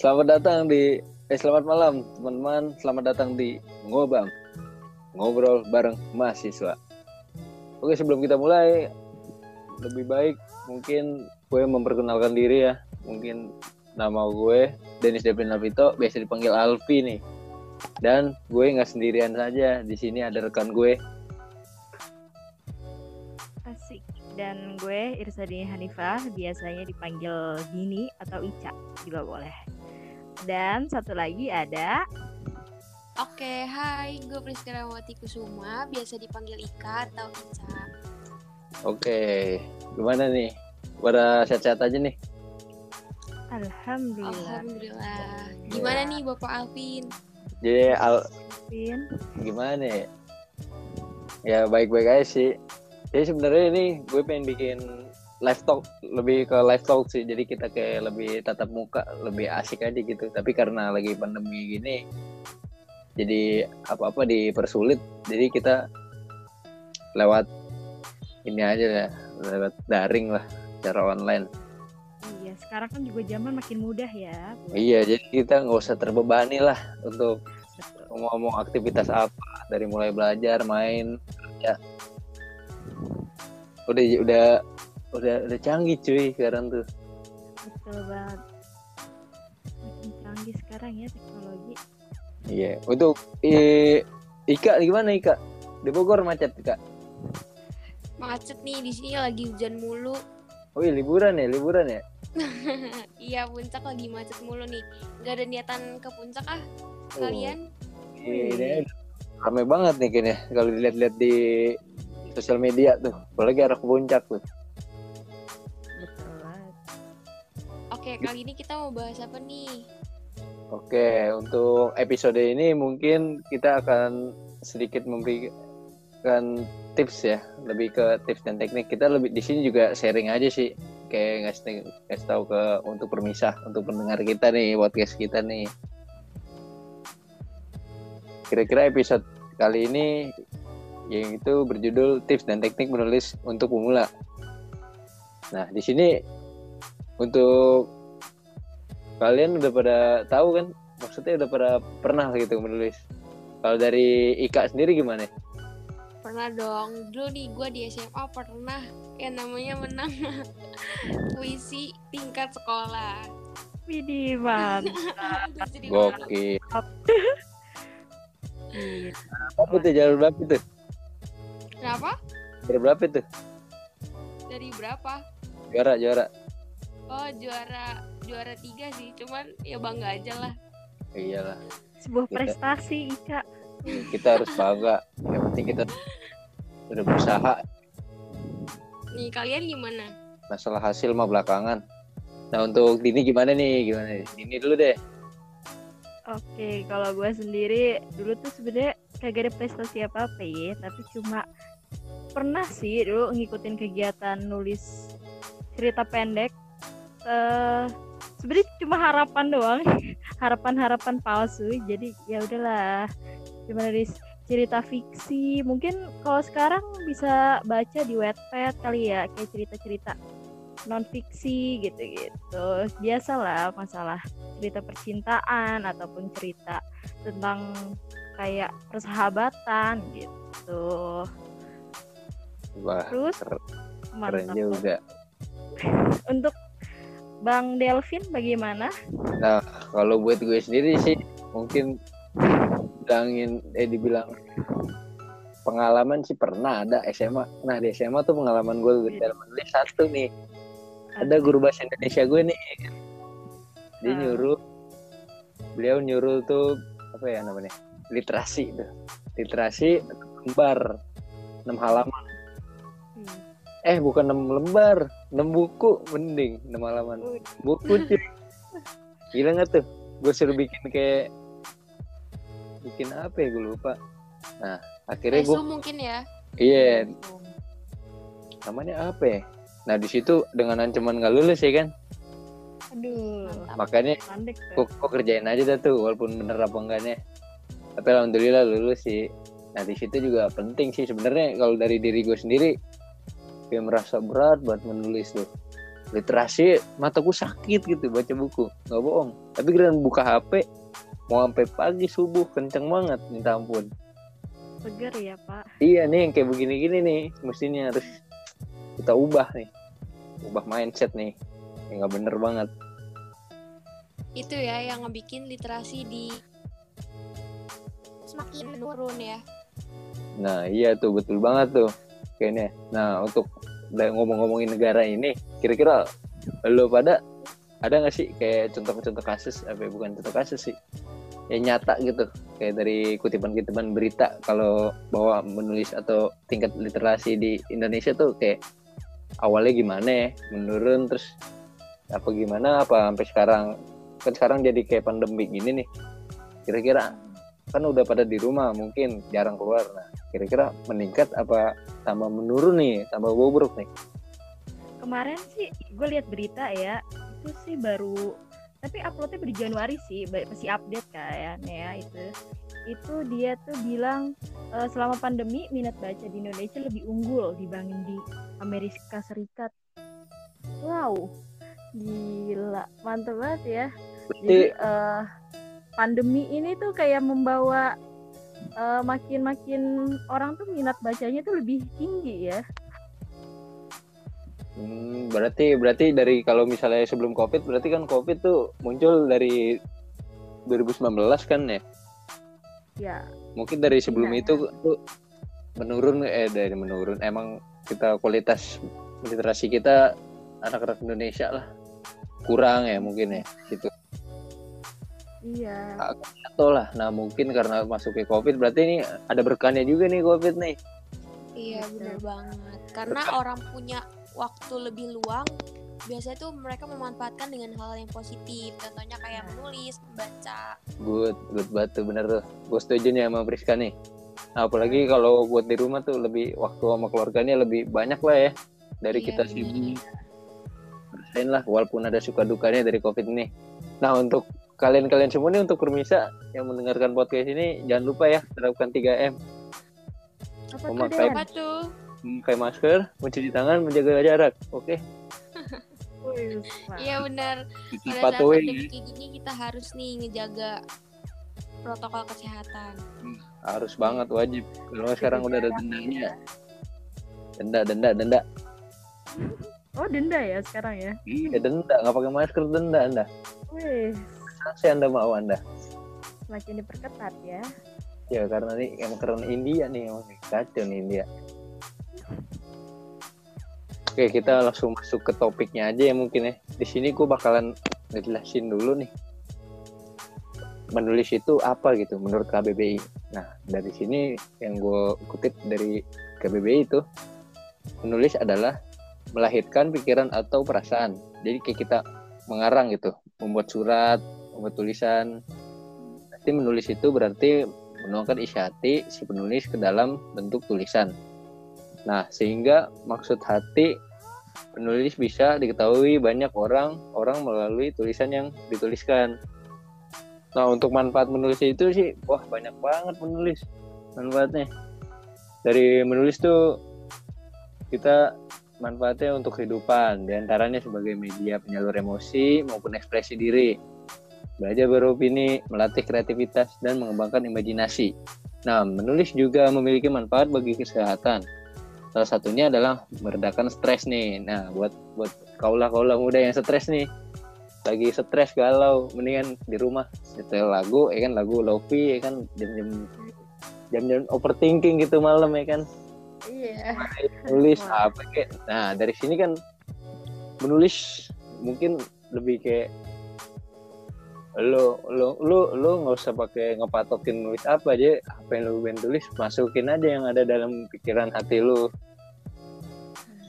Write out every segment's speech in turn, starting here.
Selamat datang di eh selamat malam teman-teman. Selamat datang di Ngobam. Ngobrol bareng mahasiswa. Oke, sebelum kita mulai lebih baik mungkin gue memperkenalkan diri ya. Mungkin nama gue Denis Devin Alvito, biasa dipanggil Alfi nih. Dan gue nggak sendirian saja. Di sini ada rekan gue. Asik. Dan gue Irsadini Hanifah, biasanya dipanggil Gini atau Ica juga boleh. Dan satu lagi ada Oke, hai, gue Priska Rawati Kusuma, biasa dipanggil Ika atau Ica. Oke, gimana nih? Pada sehat-sehat aja nih. Alhamdulillah. Alhamdulillah. Gimana nih Bapak Alvin? Jadi al Alvin. gimana ya? Ya baik-baik aja sih. Jadi sebenarnya ini gue pengen bikin live talk lebih ke live talk sih. Jadi kita kayak lebih tatap muka, lebih asik aja gitu. Tapi karena lagi pandemi gini, jadi apa-apa dipersulit. Jadi kita lewat ini aja lah, lewat daring lah, secara online. Iya, sekarang kan juga zaman makin mudah ya. buat- Iya, jadi kita nggak usah terbebani lah untuk ngomong aktivitas apa dari mulai belajar, main, kerja. Udah udah udah udah canggih cuy sekarang tuh. Betul banget. Makin canggih sekarang ya teknologi. Iya. Untuk i, Ika gimana Ika? Di Bogor macet Ika. Macet nih di sini lagi hujan mulu. Oh iya liburan ya, liburan ya. Iya, puncak lagi macet mulu nih. Gak ada niatan ke puncak ah Oh. kalian? Ini rame banget nih kayaknya kalau dilihat-lihat di sosial media tuh. Apalagi arah ke puncak tuh. Oke, kali ini kita mau bahas apa nih? Oke, untuk episode ini mungkin kita akan sedikit memberikan tips ya, lebih ke tips dan teknik. Kita lebih di sini juga sharing aja sih, kayak ngasih ngasih tahu ke untuk permisah, untuk pendengar kita nih, podcast kita nih. Kira-kira episode kali ini yang itu berjudul tips dan teknik menulis untuk pemula. Nah, di sini untuk kalian udah pada tahu kan maksudnya udah pada pernah gitu menulis kalau dari Ika sendiri gimana Pernah dong. Dulu nih gue di SMA pernah yang namanya menang puisi tingkat sekolah. Widih, malu. gokil Iya. apa tuh jalur berapa tuh Kenapa? jalur berapa tuh Dari berapa? juara juara Oh juara juara tiga sih, cuman ya bangga aja lah. iyalah Sebuah Kita- prestasi, Ica. kita harus bangga yang penting kita udah berusaha Nih kalian gimana? masalah hasil mah belakangan nah untuk Dini gimana nih gimana nih? Dini dulu deh Oke, kalau gue sendiri dulu tuh sebenarnya kagak ada prestasi apa apa ya, tapi cuma pernah sih dulu ngikutin kegiatan nulis cerita pendek. Eh sebenarnya cuma harapan doang, harapan-harapan palsu. Jadi ya udahlah, cuma nulis cerita fiksi. Mungkin kalau sekarang bisa baca di Wattpad kali ya, kayak cerita-cerita non fiksi gitu-gitu. Biasalah masalah cerita percintaan ataupun cerita tentang kayak persahabatan gitu. wah Terus keren, keren mantap. juga Untuk Bang Delvin bagaimana? Nah, kalau buat gue sendiri sih mungkin bilangin eh dibilang pengalaman sih pernah ada SMA. Nah, di SMA tuh pengalaman gue dalam menulis satu nih. Ada guru bahasa Indonesia gue nih. Dia Ah. nyuruh beliau nyuruh tuh apa ya namanya? literasi tuh. Literasi lembar 6 halaman. Eh, bukan 6 lembar, 6 buku mending 6 halaman. Buku cuy. Gila nggak tuh? Gue suruh bikin kayak bikin apa ya? Gue lupa. Nah akhirnya gue mungkin ya. iya. Namanya apa ya? Nah di situ dengan ancaman nggak lulus ya kan? Aduh, makanya kok, kok kerjain aja dah tuh walaupun bener apa enggaknya. Tapi alhamdulillah lulus sih. Nah di situ juga penting sih sebenarnya kalau dari diri gue sendiri gue merasa berat buat menulis tuh. Literasi mataku sakit gitu baca buku. Nggak bohong. Tapi kira buka HP mau sampai pagi subuh kenceng banget minta ampun. Seger ya pak. Iya nih yang kayak begini-gini nih mestinya harus kita ubah nih. Ubah mindset nih yang nggak bener banget. Itu ya yang ngebikin literasi di semakin menurun ya. Nah iya tuh betul banget tuh kayaknya nah untuk ngomong-ngomongin negara ini kira-kira lo pada ada nggak sih kayak contoh-contoh kasus apa ya, bukan contoh kasus sih yang nyata gitu kayak dari kutipan-kutipan berita kalau bahwa menulis atau tingkat literasi di Indonesia tuh kayak awalnya gimana ya menurun terus apa gimana apa sampai sekarang? Kan sekarang jadi kayak pandemi gini nih kira-kira kan udah pada di rumah mungkin jarang keluar. Nah kira-kira meningkat apa tambah menurun nih tambah bobrok nih? Kemarin sih gue lihat berita ya itu sih baru tapi uploadnya di Januari sih masih update kayaknya ya itu. Itu dia tuh bilang uh, selama pandemi minat baca di Indonesia lebih unggul dibanding di Amerika Serikat. Wow gila mantep banget ya. Jadi uh, pandemi ini tuh kayak membawa makin-makin uh, orang tuh minat bacanya tuh lebih tinggi ya Hmm, berarti berarti dari kalau misalnya sebelum covid berarti kan covid tuh muncul dari 2019 kan ya? Ya. Mungkin dari sebelum ya, itu ya. tuh menurun eh dari menurun emang kita kualitas literasi kita anak-anak Indonesia lah kurang ya mungkin ya gitu. Iya. Atau lah, nah mungkin karena masuk ke covid berarti ini ada berkahnya juga nih covid nih. Iya benar banget. Karena orang punya waktu lebih luang biasanya tuh mereka memanfaatkan dengan hal yang positif. Contohnya kayak menulis membaca. Good good batu bener tuh. Gue setuju nih sama Priska nih. Nah, apalagi kalau buat di rumah tuh lebih waktu sama keluarganya lebih banyak lah ya dari Iya, kita sibuk. Rasain lah walaupun ada suka dukanya dari covid ini. Nah untuk kalian-kalian semua nih untuk permisa yang mendengarkan podcast ini jangan lupa ya terapkan 3M Apa Den? apa tuh? Memakai masker mencuci tangan menjaga jarak oke? Wih, iya benar. Pada saat patuhin pandemi kayak gini kita harus nih ngejaga protokol kesehatan. Harus banget wajib. Kalau sekarang udah ada dendanya. denda denda denda. Oh denda ya sekarang ya. iya denda. Nggak pakai masker denda anda Wih, sanksi anda mau anda semakin diperketat ya. ya karena ini emang keren India nih emang kacau nih India. Oke kita langsung masuk ke topiknya aja ya mungkin ya. Di sini gue bakalan ngejelasin dulu nih. Menulis itu apa gitu menurut KBBI nah dari sini yang gue kutip dari KBBI itu menulis adalah melahirkan pikiran atau perasaan. Jadi kayak kita mengarang gitu membuat surat membuat tulisan Berarti menulis itu berarti menuangkan isi hati si penulis ke dalam bentuk tulisan. Nah, sehingga maksud hati penulis bisa diketahui banyak orang orang melalui tulisan yang dituliskan. Nah, untuk manfaat menulis itu sih, wah banyak banget menulis manfaatnya. Dari menulis tuh kita manfaatnya untuk kehidupan, di antaranya sebagai media penyalur emosi maupun ekspresi diri belajar beropini, melatih kreativitas, dan mengembangkan imajinasi. Nah, menulis juga memiliki manfaat bagi kesehatan. Salah satunya adalah meredakan stres nih. Nah, buat buat kaulah-kaulah muda yang stres nih, lagi stres galau, mendingan di rumah setel lagu, ya kan lagu lofi, ya kan jam-jam jam-jam overthinking gitu malam ya kan Iya. nulis Wah. apa kayak nah dari sini kan menulis mungkin lebih kayak lo lo lo lo nggak usah pakai ngepatokin nulis apa aja. Apa yang lo pengen tulis masukin aja yang ada dalam pikiran hati lo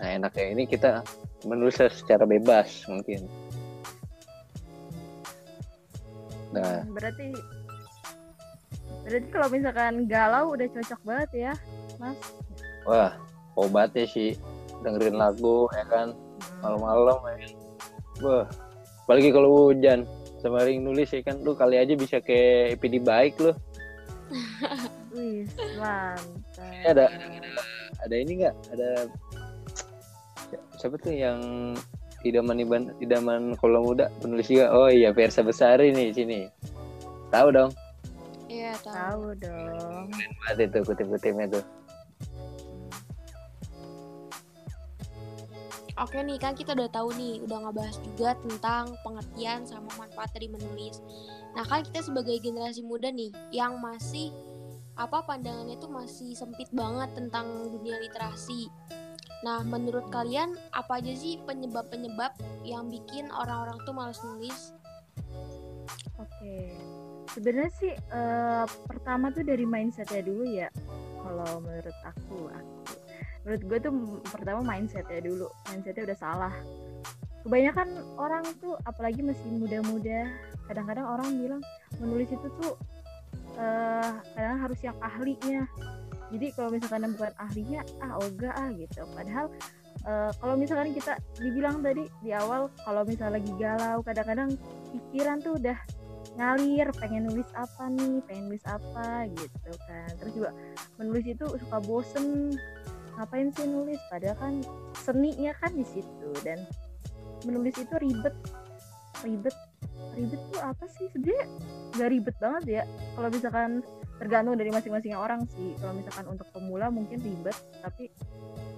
nah enaknya ini kita menulis secara bebas mungkin. Nah. Berarti berarti kalau misalkan galau udah cocok banget ya, Mas. wah obatnya sih. Dengerin lagu ya kan. Malam-malam ya kan. Wah, apalagi kalau hujan sama ring nulis ya kan lu kali aja bisa kayak EPD baik lu. Wih, mantap. Ini ada ada ini nggak? Ada siapa tuh yang idaman idaman idaman kalau muda penulis juga oh iya Versa Besari nih sini tahu dong Iya, tahu. Tahu dong. banget itu kutip-kutipnya tuh Oke nih kan kita udah tahu nih, udah ngebahas juga tentang pengertian sama manfaat dari menulis. Nah kan kita sebagai generasi muda nih yang masih apa pandangannya tuh masih sempit banget tentang dunia literasi. Nah menurut kalian apa aja sih penyebab-penyebab yang bikin orang-orang tuh malas nulis? Oke. Sebenarnya sih eh, pertama tuh dari mindsetnya dulu ya. Kalau menurut aku, aku menurut gue tuh pertama mindsetnya dulu. Mindsetnya udah salah. Kebanyakan orang tuh apalagi masih muda-muda, kadang-kadang orang bilang menulis itu tuh eh kadang harus yang ahlinya. Jadi kalau misalkan bukan ahlinya, ah ogah ah gitu. Padahal eh, kalau misalkan kita dibilang tadi di awal kalau misalnya lagi galau, kadang-kadang pikiran tuh udah ngalir pengen nulis apa nih pengen nulis apa gitu kan terus juga menulis itu suka bosen ngapain sih nulis? Padahal kan seninya kan di situ. Dan menulis itu ribet. Ribet. Ribet tuh apa sih? Sebenarnya nggak ribet banget ya. Kalau misalkan tergantung dari masing-masing orang sih. Kalau misalkan untuk pemula mungkin ribet. Tapi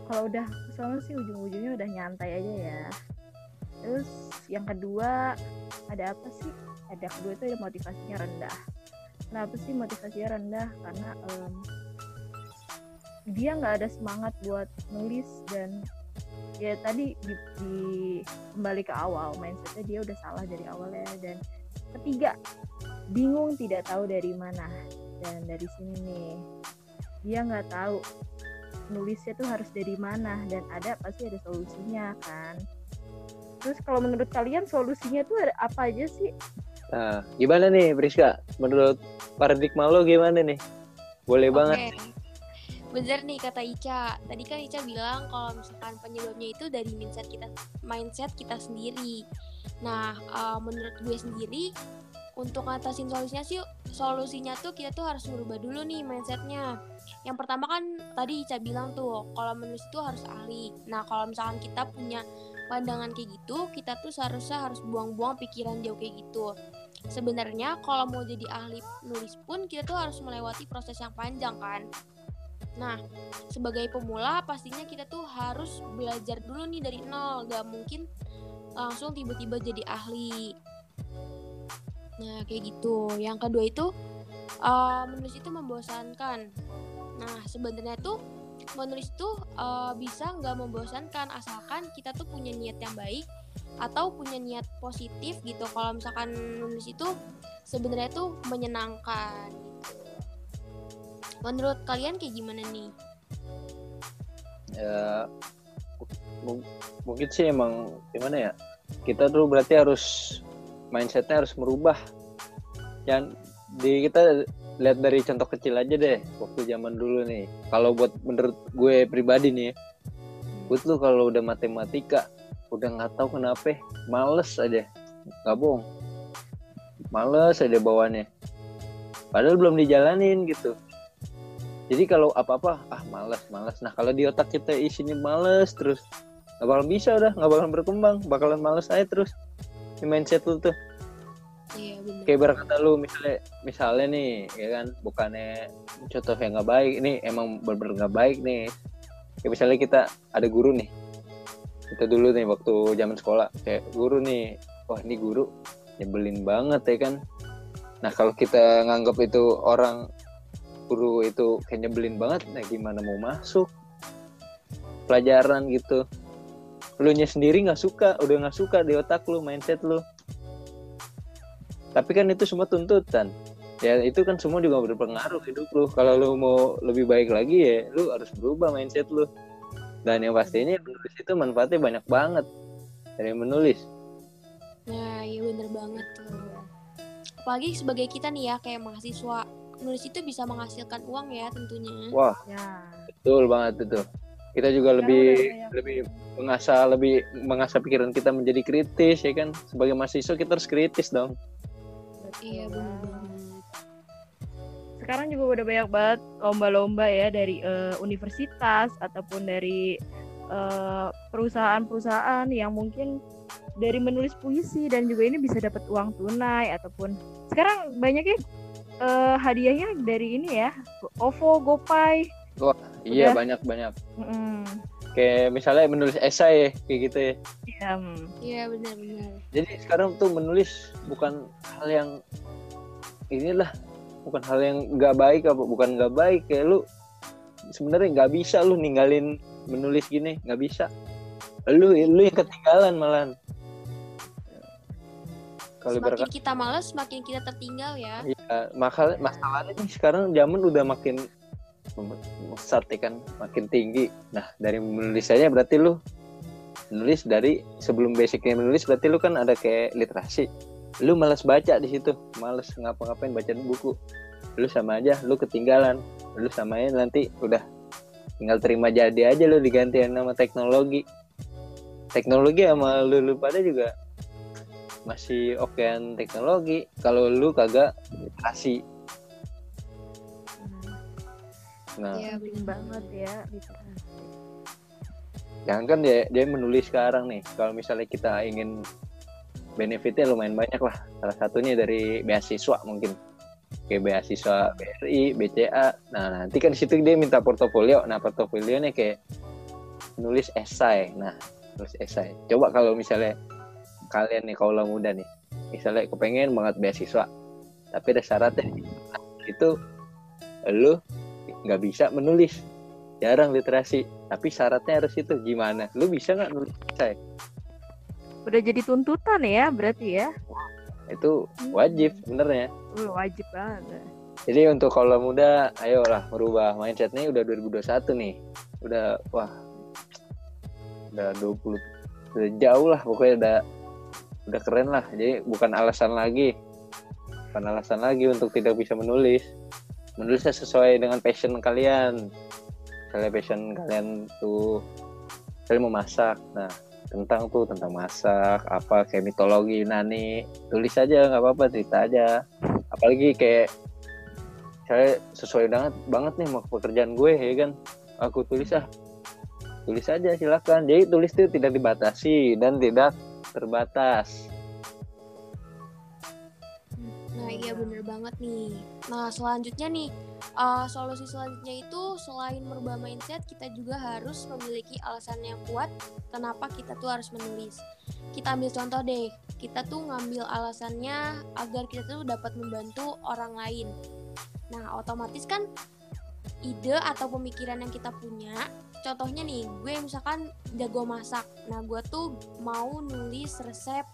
kalau udah ke sana sih ujung-ujungnya udah nyantai aja ya. Terus yang kedua ada apa sih? Ada kedua itu ada motivasinya rendah. Kenapa sih motivasinya rendah? Karena em, dia nggak ada semangat buat nulis dan ya tadi di, di- kembali ke awal mindsetnya dia udah salah dari awalnya dan ketiga bingung tidak tahu dari mana dan dari sini nih. Dia nggak tahu nulisnya tuh harus dari mana dan ada pasti ada solusinya kan. Terus kalau menurut kalian solusinya tuh ada apa aja sih? Nah gimana nih Priska? Menurut paradigma lo gimana nih? Boleh banget. Oke. Bener nih kata Ica. Tadi kan Ica bilang kalau misalkan penyebabnya itu dari mindset kita mindset kita sendiri. Nah, eh, menurut gue sendiri untuk ngatasin solusinya sih solusinya tuh kita tuh harus merubah dulu nih mindsetnya. Yang pertama kan tadi Ica bilang tuh kalau menulis itu harus ahli. Nah, kalau misalkan kita punya pandangan kayak gitu, kita tuh seharusnya harus buang-buang pikiran jauh kayak gitu. Sebenarnya kalau mau jadi ahli nulis pun kita tuh harus melewati proses yang panjang kan. Nah, sebagai pemula pastinya kita tuh harus belajar dulu nih dari nol, gak mungkin langsung tiba-tiba jadi ahli. Nah, kayak gitu. Yang kedua itu eh, menulis itu membosankan. Nah, sebenarnya tuh menulis tuh eh, bisa nggak membosankan asalkan kita tuh punya niat yang baik atau punya niat positif gitu. Kalau misalkan menulis itu sebenarnya tuh menyenangkan. Menurut kalian kayak gimana nih? ya mung- mungkin sih emang gimana ya? Kita tuh berarti harus mindsetnya harus merubah. Yang di kita lihat dari contoh kecil aja deh waktu zaman dulu nih. Kalau buat menurut gue pribadi nih gue tuh kalau udah matematika udah nggak tahu kenapa males aja. Nggak bohong. Males aja bawaannya. Padahal belum dijalanin gitu jadi kalau apa-apa ah malas malas nah kalau di otak kita isinya males terus nggak bakalan bisa udah nggak bakalan berkembang bakalan males aja terus. Di mindset lu tuh. Iya benar. kayak berkata lu misalnya misalnya nih ya kan bukannya contoh yang nggak baik ini emang bener-bener nggak baik nih. Kayak misalnya kita ada guru nih. Kita dulu nih waktu zaman sekolah kayak guru nih wah ini guru nyebelin banget ya kan. Nah kalau kita nganggap itu orang guru itu kayak nyebelin banget. Nah gimana mau masuk? Pelajaran gitu. Lu nya sendiri nggak suka udah nggak suka di otak lu mindset lu. Tapi kan itu semua tuntutan. Ya itu kan semua juga berpengaruh hidup lu. Kalau lu mau lebih baik lagi ya lu harus berubah mindset lu. Dan yang pastinya menulis itu manfaatnya banyak banget dari menulis. Nah, iya bener banget tuh. Apalagi sebagai kita nih ya, kayak mahasiswa, nulis itu bisa menghasilkan uang ya tentunya. wah ya betul banget itu kita juga Sekarang lebih banyak. lebih mengasah lebih mengasah pikiran kita menjadi kritis ya kan sebagai mahasiswa kita harus kritis dong Iya banget. banget. sekarang juga udah banyak banget lomba-lomba ya dari eh, universitas ataupun dari eh, perusahaan-perusahaan yang mungkin dari menulis puisi dan juga ini bisa dapat uang tunai ataupun sekarang banyaknya eh, hadiahnya dari ini ya OVO, GoPay. Iya Udah. banyak banyak. Mm, Kayak misalnya menulis esai ya, kayak gitu ya. ya, mm. Iya benar-benar. Jadi sekarang tuh menulis bukan hal yang inilah bukan hal yang nggak baik apa bukan nggak baik kayak lu sebenarnya nggak bisa lu ninggalin menulis gini nggak bisa lu lu yang ketinggalan malahan kalau Semakin berkat kita malas, semakin kita tertinggal ya. ya, makal masalahnya nih sekarang zaman udah makin besar ya kan makin tinggi. Nah dari menulis aja berarti lu menulis dari sebelum basicnya menulis berarti lu kan ada kayak literasi. Lu malas baca di situ malas ngapa-ngapain baca buku. Lu sama aja lu ketinggalan. Lu samain nanti udah tinggal terima jadi aja lu digantiin nama teknologi. Teknologi sama lu, lu pada juga masih okean teknologi kalau lu kagak literasi nah. Iya penting benar banget ya literasi. jangan kan dia dia menulis sekarang nih kalau misalnya kita ingin benefitnya lumayan banyak lah. Salah satunya dari beasiswa mungkin. Kayak beasiswa BRI BCA nah nanti kan di situ dia minta portofolio. Nah portofolionya kayak nulis esai. Nah nulis esai. Coba kalau misalnya kalian nih kaulah muda nih. Misalnya kepengen banget beasiswa tapi ada syaratnya itu lu nggak bisa menulis. Jarang literasi tapi syaratnya harus itu. Gimana? Lu bisa nggak nulis esai Udah jadi tuntutan ya berarti ya. itu wajib sebenarnya. Wajib banget. jadi untuk kalau muda ayolah merubah mindset nih udah 2021 nih. Udah wah udah 20 udah jauh lah pokoknya. Udah udah keren lah. Jadi bukan alasan lagi. Bukan alasan lagi untuk tidak bisa menulis. Menulisnya sesuai dengan passion kalian. Misalnya passion kalian tuh kalian mau masak. Nah tentang tuh tentang masak apa kayak mitologi Yunani. Tulis aja nggak apa-apa cerita aja. Apalagi kayak saya sesuai banget banget nih mau pekerjaan gue ya kan? Aku tulis ah. Tulis aja silakan. Jadi tulis itu tidak dibatasi dan tidak terbatas Nah iya bener banget nih. Nah selanjutnya nih, uh, solusi selanjutnya itu selain merubah mindset, kita juga harus memiliki alasan yang kuat kenapa kita tuh harus menulis. Kita ambil contoh deh, kita tuh ngambil alasannya agar kita tuh dapat membantu orang lain. Nah otomatis kan ide atau pemikiran yang kita punya, contohnya nih, gue misalkan jago masak. Nah gue tuh mau nulis resep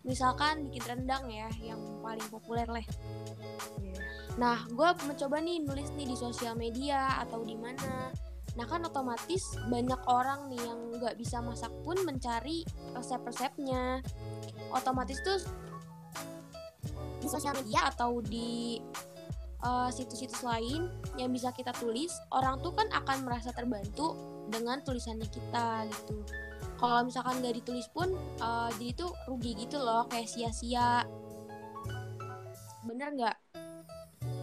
misalkan bikin rendang ya yang paling populer lah Iya. nah gue mencoba nih nulis nih di sosial media atau di mana nah kan otomatis banyak orang nih yang nggak bisa masak pun mencari resep-resepnya otomatis tuh di sosial media atau di uh, situs-situs lain yang bisa kita tulis orang tuh kan akan merasa terbantu dengan tulisannya kita gitu kalau misalkan nggak ditulis pun uh, jadi tuh rugi gitu loh kayak sia-sia bener nggak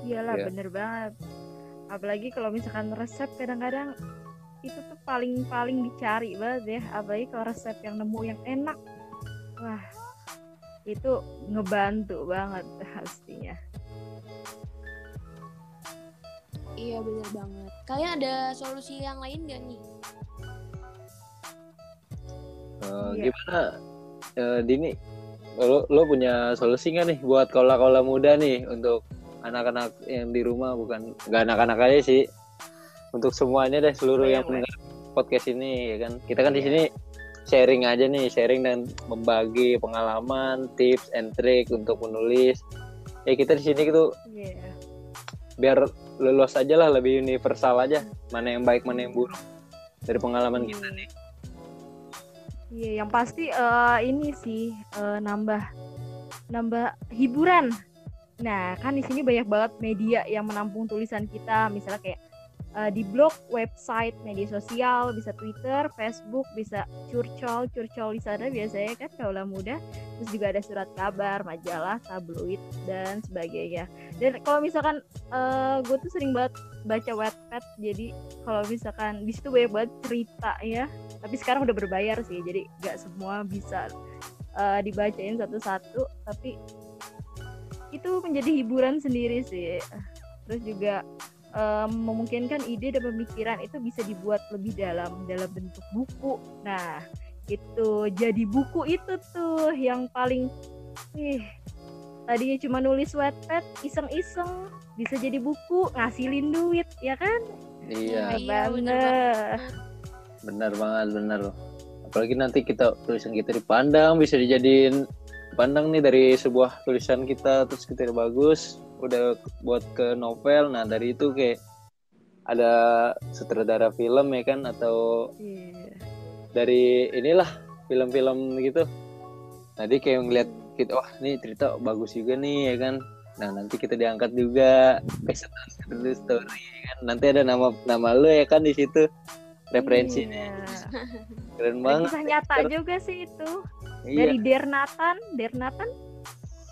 Iyalah Iya. bener banget. Apalagi kalau misalkan resep kadang-kadang itu tuh paling-paling dicari banget ya. Apalagi kalau resep yang nemu yang enak. Wah, itu ngebantu banget pastinya. Iya bener banget. Kalian ada solusi yang lain nggak nih? Eh, Iya. gimana? Eh, Dini lo, lo punya solusi nggak nih buat kola-kola muda nih untuk anak-anak yang di rumah? Bukan nggak anak-anak aja sih. Untuk semuanya deh seluruh yang mendengar podcast ini ya kan? Kita kan di Iya. sini sharing aja nih sharing dan membagi pengalaman tips and trick untuk menulis. Ya kita di sini gitu Iya. Biar lulus aja lah lebih universal aja mana yang baik mana yang buruk dari pengalaman kita nih Iya, yang pasti eh, ini sih eh, nambah nambah hiburan. Nah, kan di sini banyak banget media yang menampung tulisan kita, misalnya kayak eh, di blog, website, media sosial, bisa Twitter, Facebook, bisa curcol, curcol di sana biasanya kan kaulah muda. Terus juga ada surat kabar majalah tabloid dan sebagainya. Dan kalau misalkan uh, gue tuh sering banget baca webpad jadi kalau misalkan di situ banyak banget cerita ya. Tapi sekarang udah berbayar sih jadi nggak semua bisa uh, dibacain satu-satu tapi itu menjadi hiburan sendiri sih. Terus juga um, memungkinkan ide dan pemikiran itu bisa dibuat lebih dalam dalam bentuk buku. Nah itu jadi buku itu tuh yang paling ih tadinya cuma nulis wetpad iseng-iseng bisa jadi buku ngasilin duit ya kan? Iya, iya bener bener banget bener. Apalagi nanti kita tulisan kita dipandang bisa dijadiin pandang nih dari sebuah tulisan kita terus kita bagus udah buat ke novel. Nah dari itu kayak ada sutradara film ya kan? Atau yeah. Dari inilah film-film gitu. Tadi kayak ngeliat kita wah ini cerita bagus juga nih ya kan. Nah nanti kita diangkat juga besok story ya kan. Nanti ada nama nama lo ya kan di situ referensinya. Iya. keren banget. kisah nyata juga sih itu. Iya. dari Dernatan Dernatan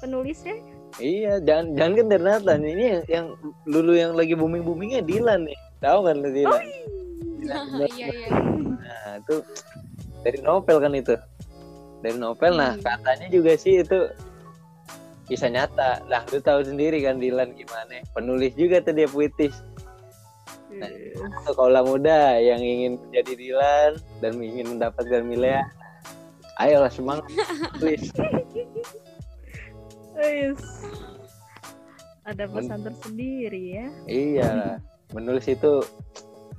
penulisnya. Iya jangan jangan kan Dernatan. Ini yang, yang lulu yang lagi booming boomingnya Dilan nih. Tahu kan lo Dilan? Oh, iya iya nah itu dari novel kan itu. Dari novel nah hmm. katanya juga sih itu kisah nyata. Lah lu tahu sendiri kan Dilan gimana? Penulis juga tuh dia puitis. Nah, yes. sekolah muda yang ingin menjadi Dilan dan ingin mendapatkan Milea. Ayolah semangat tulis yes. ada pesan Men tersendiri ya. Iya menulis itu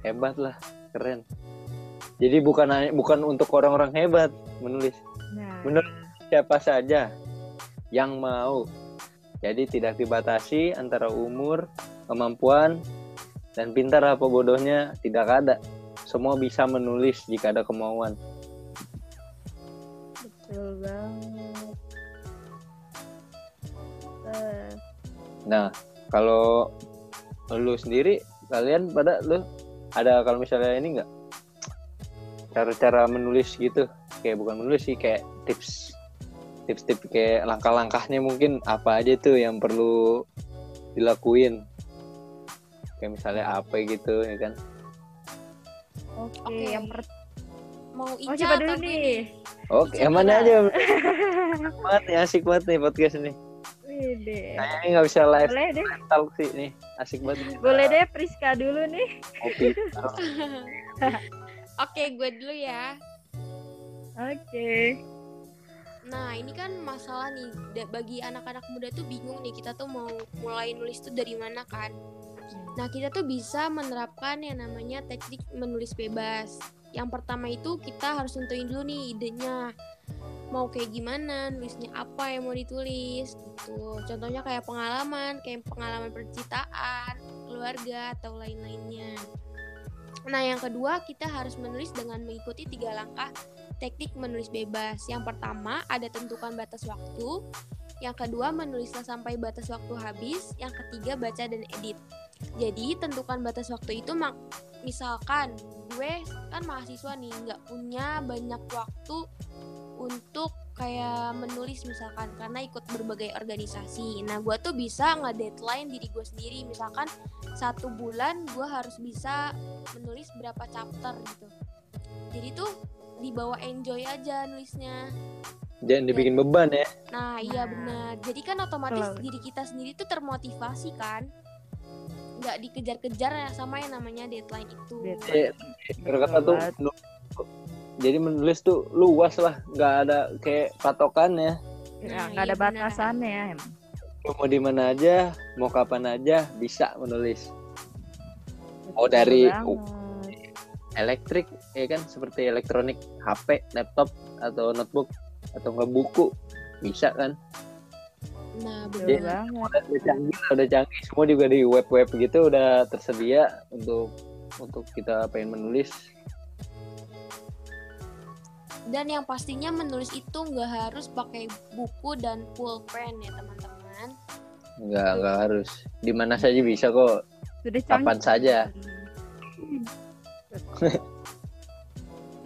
hebat lah keren jadi bukan bukan untuk orang-orang hebat menulis Nah. Menurut siapa saja yang mau. Jadi tidak dibatasi antara umur, kemampuan, dan pintar apa bodohnya tidak ada. Semua bisa menulis jika ada kemauan. Betul banget. Uh. Nah, kalau lu sendiri, kalian pada lu ada kalau misalnya ini enggak cara-cara menulis gitu. Kayak bukan menulis sih kayak tips. Tips-tips kayak langkah-langkahnya mungkin apa aja tuh yang perlu dilakuin. Kayak misalnya apa gitu ya kan? Oke okay. yang per mau Ica oh, dulu nih? oke okay, yang mana aja. Banget nih asik banget nih podcast ini Kayaknya nggak bisa live Boleh deh. talk sih nih, asik banget. Boleh deh Priska dulu nih. Oke. Oke, gue dulu ya. Oke. Nah, ini kan masalah nih bagi anak-anak muda tuh bingung nih kita tuh mau mulai nulis tuh dari mana kan. Nah, kita tuh bisa menerapkan yang namanya teknik menulis bebas. Yang pertama itu kita harus nentuin dulu nih idenya. Mau kayak gimana, nulisnya apa yang mau ditulis gitu. Contohnya kayak pengalaman, kayak pengalaman percintaan, keluarga atau lain-lainnya. Nah, yang kedua, kita harus menulis dengan mengikuti tiga langkah teknik menulis bebas. Yang pertama, ada tentukan batas waktu. Yang kedua, menulislah sampai batas waktu habis. Yang ketiga, baca dan edit. Jadi, tentukan batas waktu itu misalkan gue kan mahasiswa nih, nggak punya banyak waktu untuk kayak menulis misalkan karena ikut berbagai organisasi. Nah, gue tuh bisa nge-deadline diri gue sendiri. Misalkan satu bulan gue harus bisa menulis berapa chapter gitu. Jadi tuh dibawa enjoy aja nulisnya. Jangan dibikin beban ya. Nah, iya nah. benar. Jadi kan otomatis diri kita sendiri tuh termotivasi kan. Nggak dikejar-kejar ya sama yang namanya deadline itu. Iya, kata tuh jadi menulis tuh luas lah nggak ada kayak patokannya. Ya nggak ada batasannya ya emang. Mau di mana aja mau kapan aja bisa menulis. Mau dari elektrik ya kan seperti elektronik HP laptop atau notebook atau nggak buku bisa kan? Nah betul banget. Udah canggih udah canggih. Semua juga di web web gitu udah tersedia untuk untuk kita pengen menulis dan yang pastinya menulis itu nggak harus pakai buku dan pulpen ya teman-teman nggak nggak harus di mana saja bisa kok Sudah kapan saja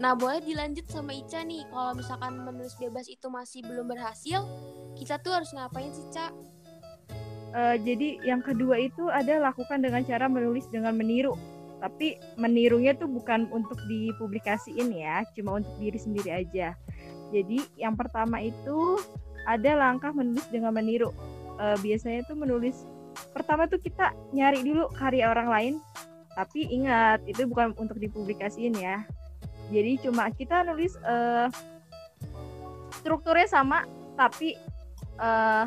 Nah, boleh dilanjut sama Ica nih. Kalau misalkan menulis bebas itu masih belum berhasil, kita tuh harus ngapain sih, Ca? Eh, jadi yang kedua itu ada lakukan dengan cara menulis dengan meniru. Tapi menirunya tuh bukan untuk dipublikasiin ya, cuma untuk diri sendiri aja. Jadi yang pertama itu ada langkah menulis dengan meniru. Eh, biasanya tuh menulis pertama tuh kita nyari dulu karya orang lain. Tapi ingat itu bukan untuk dipublikasiin ya. Jadi cuma kita nulis eh, strukturnya sama, tapi eh,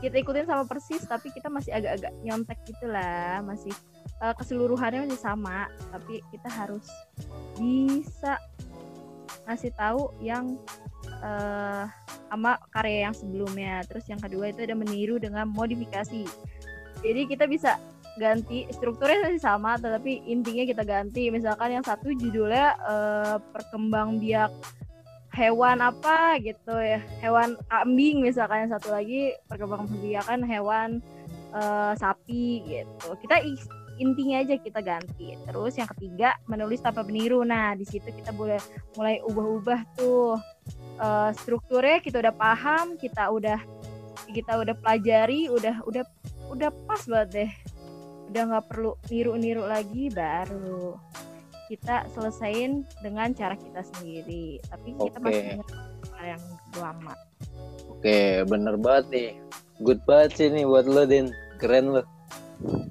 kita ikutin sama persis tapi kita masih agak-agak nyontek gitu lah masih uh, keseluruhannya masih sama tapi kita harus bisa ngasih tahu yang uh, sama karya yang sebelumnya. Terus yang kedua itu ada meniru dengan modifikasi. Jadi kita bisa ganti strukturnya masih sama tetapi intinya kita ganti. Misalkan yang satu judulnya uh, perkembang biak hewan apa gitu ya. Hewan kambing misalkan yang satu lagi perkembangan biakan hewan uh, sapi gitu. Kita intinya aja kita ganti. Terus yang ketiga menulis tanpa meniru. Nah di situ kita boleh mulai ubah-ubah tuh uh, strukturnya. Kita udah paham kita udah kita udah pelajari udah udah udah pas banget deh. Udah nggak perlu niru-niru lagi baru kita selesain dengan cara kita sendiri. Tapi kita masih hal yang lama. Oke bener banget nih. Good banget sih nih buat lo din. Keren lo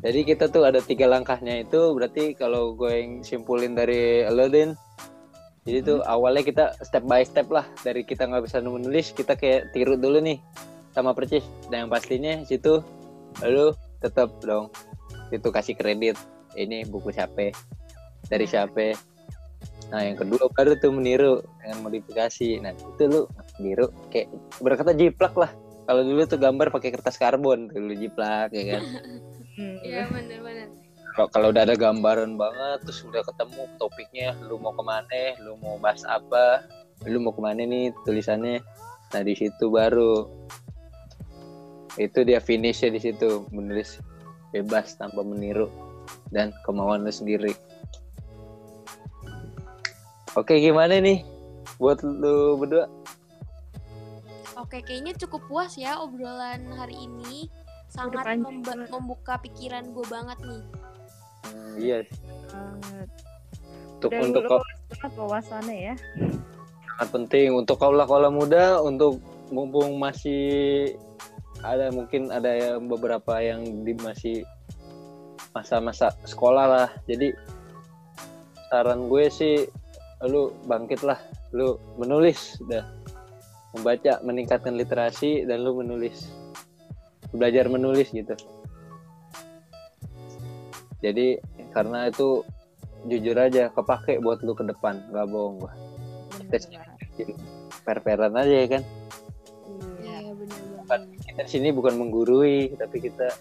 jadi kita tuh ada tiga langkahnya itu berarti kalau gue yang simpulin dari lo din jadi tuh hmm. awalnya kita step by step lah. Dari kita nggak bisa menulis kita kayak tiru dulu nih sama percis. Dan yang pastinya situ lo tetap dong itu kasih kredit ini buku siapa dari siapa. Nah yang kedua baru tuh meniru dengan modifikasi. Nah itu lu meniru kayak berkata jiplak lah. Kalau dulu tuh gambar pakai kertas karbon dulu jiplak ya kan iya benar-benar kalau udah ada gambaran banget terus udah ketemu topiknya lu mau ke mana lu mau bahas apa lu mau ke mana nih tulisannya? Nah di situ baru. Itu dia finishnya di situ menulis bebas tanpa meniru dan kemauan lu sendiri. Oke, gimana nih buat lu berdua? Oke, kayaknya cukup puas ya obrolan hari ini. Sangat membuka pikiran gue banget nih. Iya. Banget. Untuk Udah untuk kau wawasannya ya. Sangat penting untuk kaulah kaulah muda untuk mumpung masih ada mungkin ada yang beberapa yang di masih masa-masa sekolah lah. Jadi saran gue sih lu bangkit lah lu menulis udah membaca meningkatkan literasi dan lu menulis belajar menulis gitu. Jadi karena itu jujur aja kepake buat lu ke depan nggak bohong gua. Kita per-peran aja ya kan? Iya benar bukan, kita sini bukan menggurui tapi kita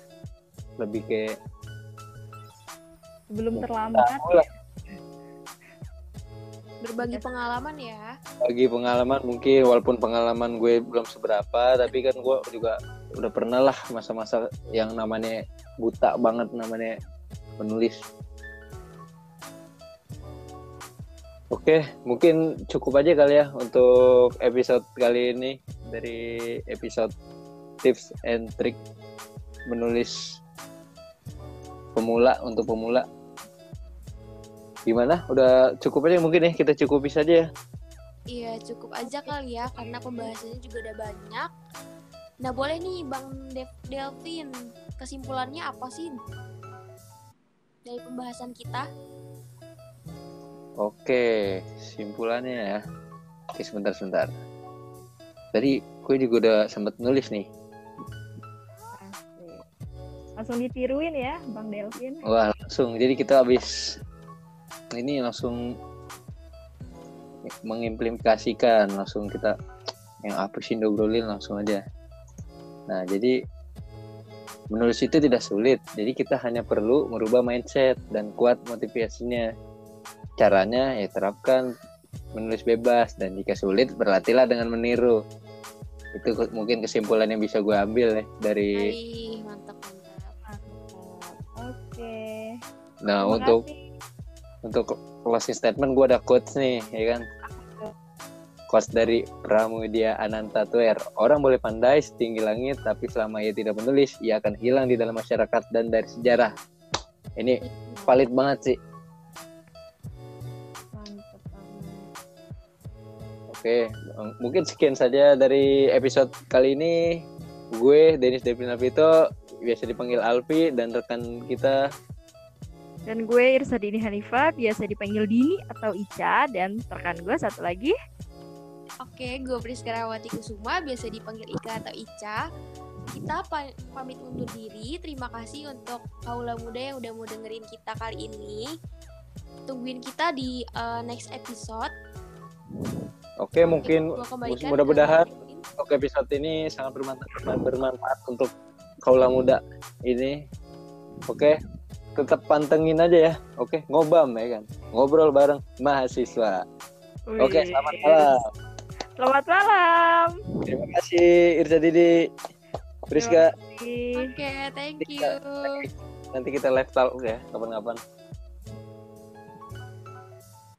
lebih ke belum terlambat. Ya berbagi pengalaman ya. Bagi pengalaman mungkin walaupun pengalaman gue belum seberapa tapi kan gue juga udah pernah lah masa-masa yang namanya buta banget namanya menulis Oke, mungkin cukup aja kali ya untuk episode kali ini dari episode tips and trick menulis pemula untuk pemula gimana? Udah cukup aja mungkin ya kita cukupi saja ya. Iya cukup aja kali ya karena pembahasannya juga udah banyak. Nah boleh nih Bang Delvin kesimpulannya apa sih dari pembahasan kita? Oke, simpulannya ya. Oke sebentar sebentar. Tadi gue juga udah sempat nulis nih. Langsung ditiruin ya Bang Delvin. Wah langsung. Jadi kita habis ini langsung mengimplementasikan langsung kita yang apa sih ngobrolin langsung aja nah jadi menulis itu tidak sulit. Jadi kita hanya perlu merubah mindset dan kuat motivasinya. Caranya ya terapkan menulis bebas dan jika sulit berlatihlah dengan meniru. Itu mungkin kesimpulan yang bisa gue ambil ya dari Hai, mantap mantap. Oke. Nah Terima untuk kasih. untuk closing statement gue ada quotes nih ya kan Quotes dari Pramudia Ananta Tuer. Orang boleh pandai setinggi langit, tapi selama ia tidak menulis, ia akan hilang di dalam masyarakat dan dari sejarah. Ini valid banget sih. Oke, mungkin sekian saja dari episode kali ini. Gue Denis Devin Alvito, biasa dipanggil Alfi dan rekan kita Dan gue Irsa Dini Hanifah, biasa dipanggil Dini atau Ica. Dan rekan gue satu lagi. Oke, gue Priska Rawati Kusuma, biasa dipanggil Ika atau Ica. Kita pa- pamit undur diri. Terima kasih untuk kaula muda yang udah mau dengerin kita kali ini. Tungguin kita di uh, next episode. Oke, mungkin Gua kembalikan mudah-mudahan ke Kevin. untuk episode ini sangat bermanfaat, bermanfaat untuk kaula muda ini. Oke, tetap pantengin aja ya. Oke, ngobam ya kan. Ngobrol bareng mahasiswa. Oke, selamat malam. Selamat malam. Terima kasih Irza Didi. Priska. Oke, thank you. nanti kita live talk ya kapan-kapan.